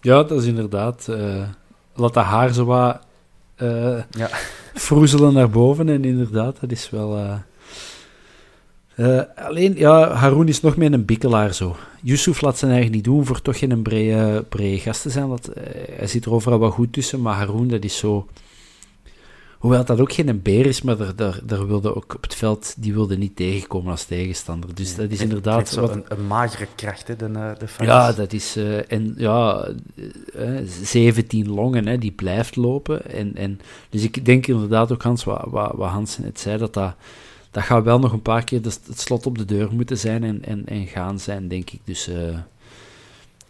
Ja, dat is inderdaad. eh, laat dat haar zo wat eh Ja. [laughs] vroezelen naar boven. En inderdaad, dat is wel. Eh, eh, alleen, ja, Haroon is nog meer een bikkelaar zo. Yusuf laat zijn eigen niet doen voor toch geen brede, brede gast te zijn. Dat, eh, hij zit er overal wat goed tussen, maar Haroon, dat is zo. Hoewel dat ook geen beer is, maar daar, daar, daar wilde ook op het veld, die wilde niet tegenkomen als tegenstander. Dus dat is inderdaad zo wat, een, een magere kracht, hè, de, eh, de ja, dat is... eh, en ja, eh, eh, 17 longen, hè, die blijft lopen. En, en, dus ik denk inderdaad ook, Hans, wat, wat, wat Hans net zei, dat dat... Dat gaat wel nog een paar keer het slot op de deur moeten zijn en, en, en gaan zijn, denk ik. Dus eh,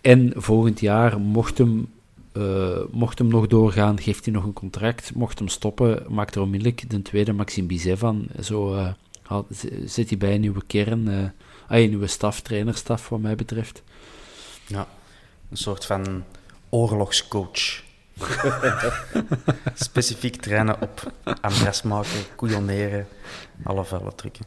En volgend jaar, mocht hem, eh, mocht hem nog doorgaan, geeft hij nog een contract. Mocht hem stoppen, maakt er onmiddellijk de tweede Maxime Bizet van. Zo haal- z- zit hij bij een nieuwe kern, eh ah, een nieuwe staf, trainerstaf wat mij betreft. Ja, een soort van oorlogscoach. [laughs] Specifiek trainen op ambres maken, couilloneren, alle vuile trucken.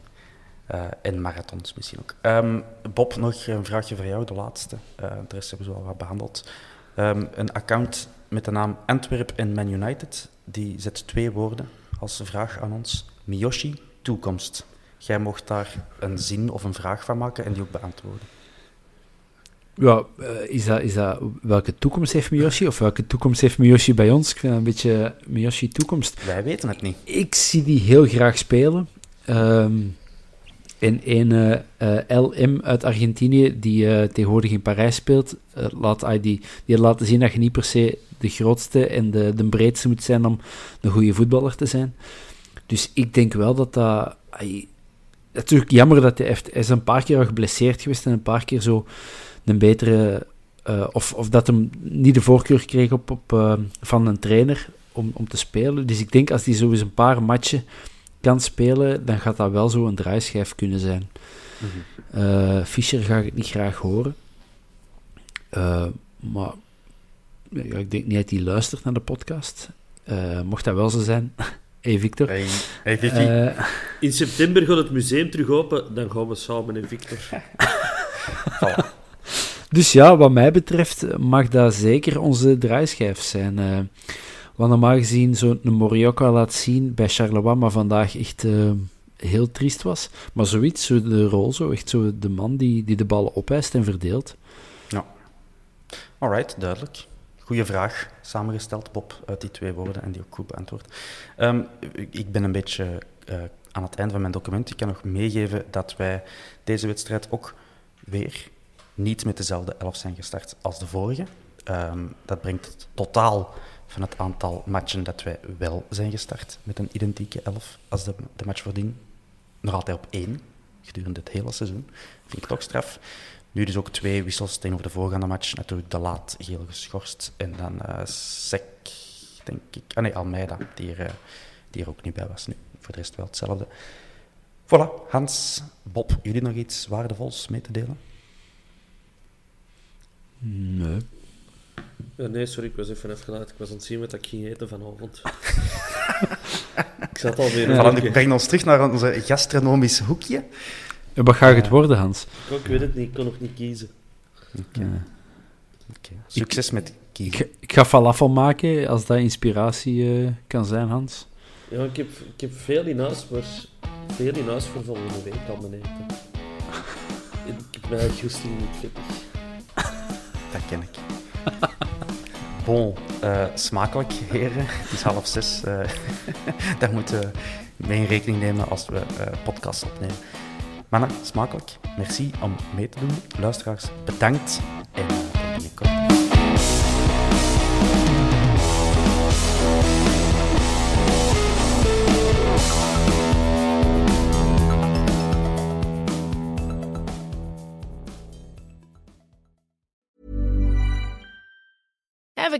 Eh, en marathons misschien ook. Ehm, Bob, nog een vraagje voor jou, de laatste. Eh, de rest hebben we al wat behandeld. Ehm, een account met de naam Antwerp en Man United, die zet twee woorden als vraag aan ons. Miyoshi, toekomst. Jij mocht daar een zin of een vraag van maken en die ook beantwoorden. Ja, eh, is, dat, is dat welke toekomst heeft Miyoshi? Of welke toekomst heeft Miyoshi bij ons? Ik vind dat een beetje Miyoshi toekomst. Wij weten het niet. Ik zie die heel graag spelen. Ehm en een eh, LM uit Argentinië, die eh, tegenwoordig in Parijs speelt, laat, ah, die, die laten zien dat je niet per se de grootste en de, de breedste moet zijn om een goede voetballer te zijn. Dus ik denk wel dat dat... natuurlijk jammer dat hij heeft... Hij is een paar keer al geblesseerd geweest en een paar keer zo een betere... eh, of, of dat hem niet de voorkeur kreeg op, op, eh, van een trainer om, om te spelen. Dus ik denk als hij zo eens een paar matchen kan spelen, dan gaat dat wel zo een draaischijf kunnen zijn. Eh, Fischer ga ik niet graag horen. Eh, maar ja, ik denk niet dat hij luistert naar de podcast. Eh, mocht dat wel zo zijn. [laughs] hey Victor. Hey, hey Vicky. In september gaat het museum terug open, dan gaan we samen en Victor. [laughs] [laughs] Dus ja, wat mij betreft mag dat zeker onze draaischijf zijn. eh wat normaal gezien zo'n Morioka laat zien bij Charleroi, maar vandaag echt eh, heel triest was. Maar zoiets, zo de rol, zo echt zo de man die, die de ballen opeist en verdeelt. Alright, duidelijk. Goeie vraag, samengesteld, Bob, uit die twee woorden en die ook goed beantwoord. Ehm, ik- ik ben een beetje eh, aan het einde van mijn document. Ik kan nog meegeven dat wij deze wedstrijd ook weer niet met dezelfde elf zijn gestart als de vorige. Ehm, dat brengt het totaal van het aantal matchen dat wij wel zijn gestart met een identieke elf als de, de match voordien. Nog altijd op één, gedurende het hele seizoen. Vind ik toch straf. Nu dus ook twee wissels tegenover de voorgaande match. Natuurlijk de laat geel geschorst. En dan eh Sek, denk ik. Ah nee, Almeida, die er, eh, die er ook niet bij was nu. Voor de rest wel hetzelfde. Voilà, Hans, Bob, jullie nog iets waardevols mee te delen? Nee. Ja, nee, sorry, ik was even afgeleid. Ik was aan het zien wat ik ging eten vanavond. [laughs] ik zat alweer... Voilà, in nu brengen ons terug naar onze gastronomisch hoekje. En wat gaat het worden, Hans? Ik weet het niet, ik kon nog niet kiezen. Oké, Succes met Ik, kiezen. ga- ik ga falafel maken, als dat inspiratie eh, kan zijn, Hans. Ja, ik heb, ik heb veel in huis, maar veel in huis voor volgende week al mijn eten. Ik heb mij goesting niet vettig. Dat ken ik. [laughs] Bon, eh, smakelijk, heren. Het is half zes. eh [laughs] dat moeten we mee in rekening nemen als we eh podcasts opnemen. Mannen, smakelijk. Merci om mee te doen. Luisteraars, bedankt.